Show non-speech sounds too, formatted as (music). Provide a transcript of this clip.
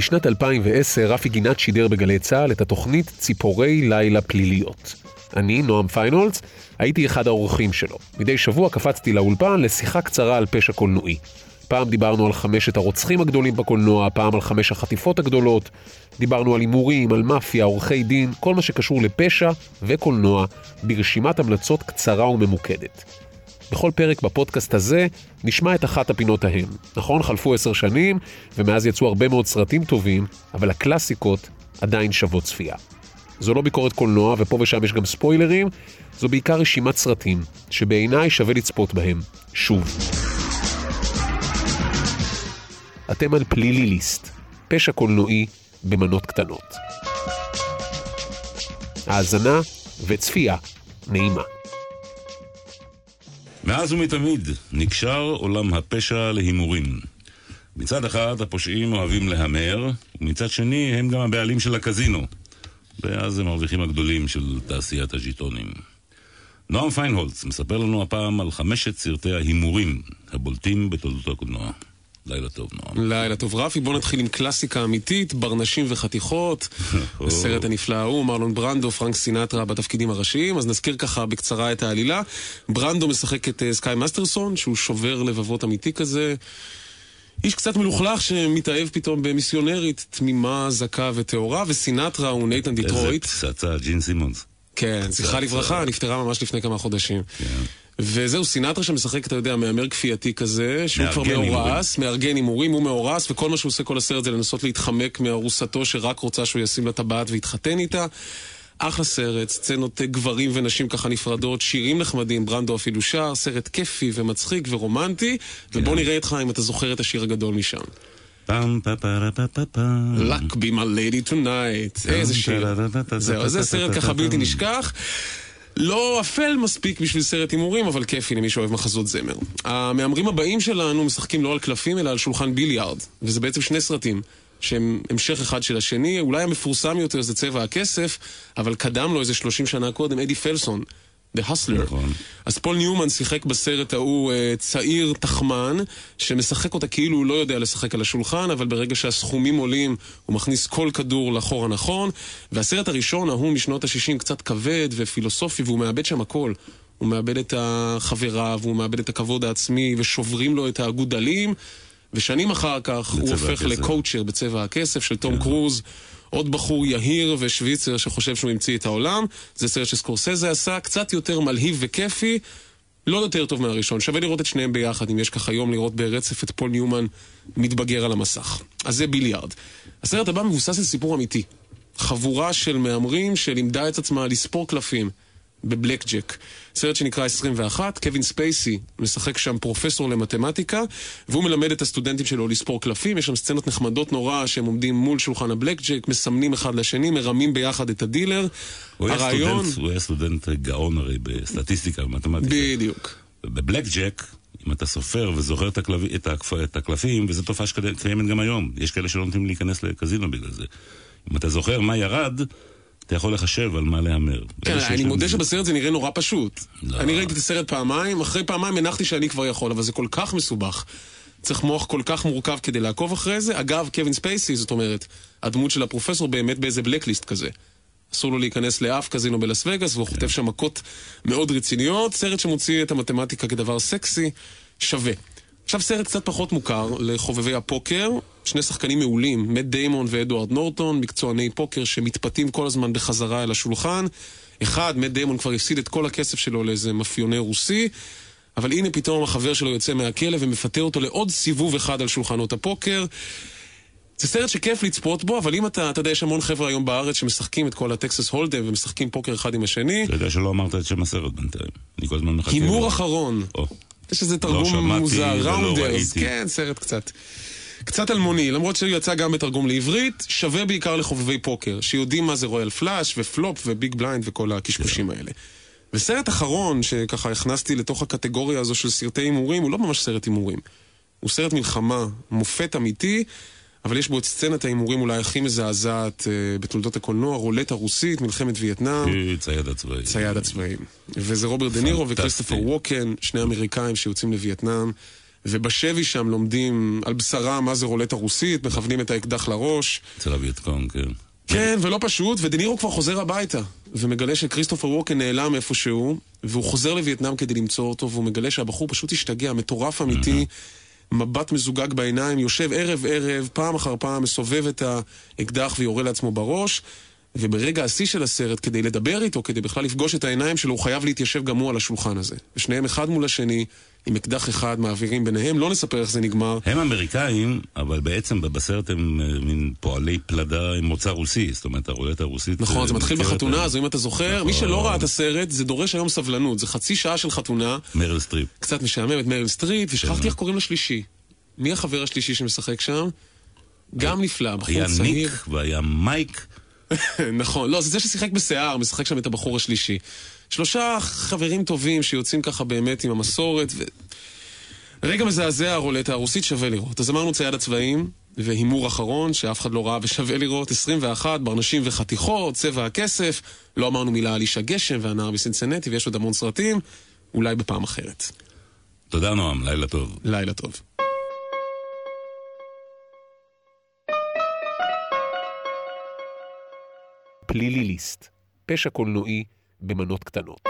בשנת 2010 רפי גינת שידר בגלי צה"ל את התוכנית ציפורי לילה פליליות. אני, נועם פיינולץ, הייתי אחד האורחים שלו. מדי שבוע קפצתי לאולפן לשיחה קצרה על פשע קולנועי. פעם דיברנו על חמשת הרוצחים הגדולים בקולנוע, פעם על חמש החטיפות הגדולות, דיברנו על הימורים, על מאפיה, עורכי דין, כל מה שקשור לפשע וקולנוע, ברשימת המלצות קצרה וממוקדת. בכל פרק בפודקאסט הזה נשמע את אחת הפינות ההם. נכון, חלפו עשר שנים, ומאז יצאו הרבה מאוד סרטים טובים, אבל הקלאסיקות עדיין שוות צפייה. זו לא ביקורת קולנוע, ופה ושם יש גם ספוילרים, זו בעיקר רשימת סרטים, שבעיניי שווה לצפות בהם. שוב. אתם על פלילי ליסט, פשע קולנועי במנות קטנות. האזנה וצפייה נעימה. מאז ומתמיד נקשר עולם הפשע להימורים. מצד אחד הפושעים אוהבים להמר, ומצד שני הם גם הבעלים של הקזינו. ואז הם המרוויחים הגדולים של תעשיית הז'יטונים. נועם פיינהולץ מספר לנו הפעם על חמשת סרטי ההימורים הבולטים בתולדות הקולנוע. לילה טוב, נועם. לילה טוב, רפי. בוא נתחיל עם קלאסיקה אמיתית, ברנשים וחתיכות. (laughs) הסרט הנפלא ההוא, מרלון ברנדו, פרנק סינטרה בתפקידים הראשיים. אז נזכיר ככה בקצרה את העלילה. ברנדו משחק את אה, סקאי מאסטרסון, שהוא שובר לבבות אמיתי כזה. איש קצת מלוכלך שמתאהב פתאום במיסיונרית תמימה, זכה וטהורה, וסינטרה הוא נייתן דיטרויט. איזה פצצה, ג'ין סימונס. כן, זכרה לברכה, נפטרה ממש לפני כמה חודשים. כן. וזהו, סינטרה שמשחק, אתה יודע, מהמר כפייתי כזה, שהוא כבר מאורס, מארגן הימורים, הוא מאורס, וכל מה שהוא עושה כל הסרט זה לנסות להתחמק מארוסתו שרק רוצה שהוא ישים לה טבעת ויתחתן איתה. אחלה סרט, סצנות גברים ונשים ככה נפרדות, שירים נחמדים, ברנדו אפילו שר, סרט כיפי ומצחיק ורומנטי, ובוא נראה איתך אם אתה זוכר את השיר הגדול משם. פעם פה פה פה פה פה Luck be my lady tonight. איזה שיר. זהו, זה סרט ככה בלתי נשכח. לא אפל מספיק בשביל סרט הימורים, אבל כיפי למי שאוהב מחזות זמר. המהמרים הבאים שלנו משחקים לא על קלפים, אלא על שולחן ביליארד. וזה בעצם שני סרטים. שהם המשך אחד של השני, אולי המפורסם יותר זה צבע הכסף, אבל קדם לו איזה 30 שנה קודם, אדי פלסון, The Hustler. נכון. אז פול ניומן שיחק בסרט ההוא אה, צעיר תחמן, שמשחק אותה כאילו הוא לא יודע לשחק על השולחן, אבל ברגע שהסכומים עולים, הוא מכניס כל כדור לחור הנכון. והסרט הראשון, ההוא משנות ה-60, קצת כבד ופילוסופי, והוא מאבד שם הכל. הוא מאבד את החברה, והוא מאבד את הכבוד העצמי, ושוברים לו את האגודלים. ושנים אחר כך הוא הופך. לקואוצ'ר בצבע הכסף של תום קרוז. עוד בחור יהיר ושוויצר שחושב שהוא המציא את העולם. זה סרט שסקורסזה עשה, קצת יותר מלהיב וכיפי. לא יותר טוב מהראשון, שווה לראות את שניהם ביחד, אם יש ככה יום לראות ברצף את פול ניומן מתבגר על המסך. אז זה ביליארד. הסרט הבא מבוסס על סיפור אמיתי. חבורה של מהמרים שלימדה את עצמה לספור קלפים בבלק ג'ק. סרט שנקרא 21, קווין ספייסי משחק שם פרופסור למתמטיקה, והוא מלמד את הסטודנטים שלו לספור קלפים, יש שם סצנות נחמדות נורא שהם עומדים מול שולחן הבלק ג'ק, מסמנים אחד לשני, מרמים ביחד את הדילר. הוא היה הרעיון... סטודנט- הוא היה סטודנט גאון הרי בסטטיסטיקה ובמתמטיקה. בדיוק. בבלק ג'ק, אם אתה סופר וזוכר את, הקלפ... את, הקפ... את הקלפים, וזו תופעה שקיימת גם היום, יש כאלה שלא נותנים להיכנס לקזינו בגלל זה. אם אתה זוכר מה ירד, אתה יכול לחשב על מה להמר. כן, אני מודה שבסרט זה נראה נורא פשוט. לא. אני ראיתי את הסרט פעמיים, אחרי פעמיים הנחתי שאני כבר יכול, אבל זה כל כך מסובך. צריך מוח כל כך מורכב כדי לעקוב אחרי זה. אגב, קווין ספייסי, זאת אומרת, הדמות של הפרופסור באמת באיזה בלקליסט כזה. אסור לו להיכנס לאף קזינו בלאס וגאס, והוא חוטף שם מכות מאוד רציניות. סרט שמוציא את המתמטיקה כדבר סקסי, שווה. עכשיו סרט קצת פחות מוכר לחובבי הפוקר, שני שחקנים מעולים, מאט דיימון ואדוארד נורטון, מקצועני פוקר שמתפתים כל הזמן בחזרה אל השולחן. אחד, מאט דיימון כבר הפסיד את כל הכסף שלו לאיזה מאפיונר רוסי, אבל הנה פתאום החבר שלו יוצא מהכלא ומפתה אותו לעוד סיבוב אחד על שולחנות הפוקר. זה סרט שכיף לצפות בו, אבל אם אתה, אתה יודע, יש המון חבר'ה היום בארץ שמשחקים את כל ה Texas Hold'em ומשחקים פוקר אחד עם השני. אתה יודע שלא אמרת את שם הסרט בינתיים. אני כל הזמן מחכה. הימור. אחרון. או, יש איזה תרגום שמעתי מוזר, Rounders, ראיתי. כן, סרט קצת. קצת אלמוני, למרות שהוא יצא גם בתרגום לעברית, שווה בעיקר לחובבי פוקר, שיודעים מה זה royal flush ו flop ו big blind וכל הקשקושים האלה. וסרט אחרון שככה הכנסתי לתוך הקטגוריה הזו של סרטי הימורים, הוא לא ממש סרט הימורים. הוא סרט מלחמה, מופת אמיתי, אבל יש בו את סצנת ההימורים אולי הכי מזעזעת אה, בתולדות הקולנוע, רולטה רוסית, מלחמת וייטנאם. צייד הצבאי. צייד הצבאים. וזה רוברט דה נירו. וכריסטופר ווקן, שני אמריקאים שיוצאים לווייטנאם. ובשבי שם לומדים על בשרם מה זה רולטה רוסית, מכוונים את האקדח לראש. אצל הווייטקונג, כן. כן, ולא פשוט, ודנירו כבר חוזר הביתה, ומגלה שכריסטופר ווקן נעלם איפשהו, והוא חוזר לווייטנאם כדי למצוא אותו, והוא מגלה שהבחור פשוט השתגע, מטורף אמיתי, מבט מזוגג בעיניים, יושב ערב ערב, פעם אחר פעם, מסובב את האקדח ויורה לעצמו בראש, וברגע השיא של הסרט, כדי לדבר איתו, כדי בכלל לפגוש את העיניים שלו, הוא חייב להתיישב גם הוא על השולחן הזה. ושניהם אחד מול השני, עם אקדח אחד, מעבירים ביניהם, לא נספר איך זה נגמר. הם אמריקאים, אבל בעצם בסרט הם אה, מין פועלי פלדה עם מוצא רוסי, זאת אומרת, הרולטה הרוסית... נכון, זה אה, מתחיל מוכרת בחתונה. אז אם אתה זוכר, מי נכון. שלא ראה את הסרט, זה דורש היום סבלנות. זה חצי שעה של חתונה, מריל סטריפ. קצת משעמם את מריל סטריפ, ושכחתי כן. איך קוראים לשלישי. מי החבר השלישי שמשחק שם? גם נפלא, בחור היה צעיר. ניק והיה מייק. (laughs) נכון, לא, זה זה ששיחק בשיער, משחק שם את הבחור השלישי. שלושה חברים טובים שיוצאים ככה באמת עם המסורת, ו... רגע מזעזע הרולטה הרוסית שווה לראות. אז אמרנו צייד הצבעים, והימור אחרון, שאף אחד לא ראה ושווה לראות, 21, ברנשים וחתיכות, צבע הכסף, לא אמרנו מילה על איש הגשם והנער מסינסנטי, ויש עוד המון סרטים, אולי בפעם אחרת. תודה נועם, לילה טוב. לילה טוב. פליליליסט, פשע קולנועי במנות קטנות.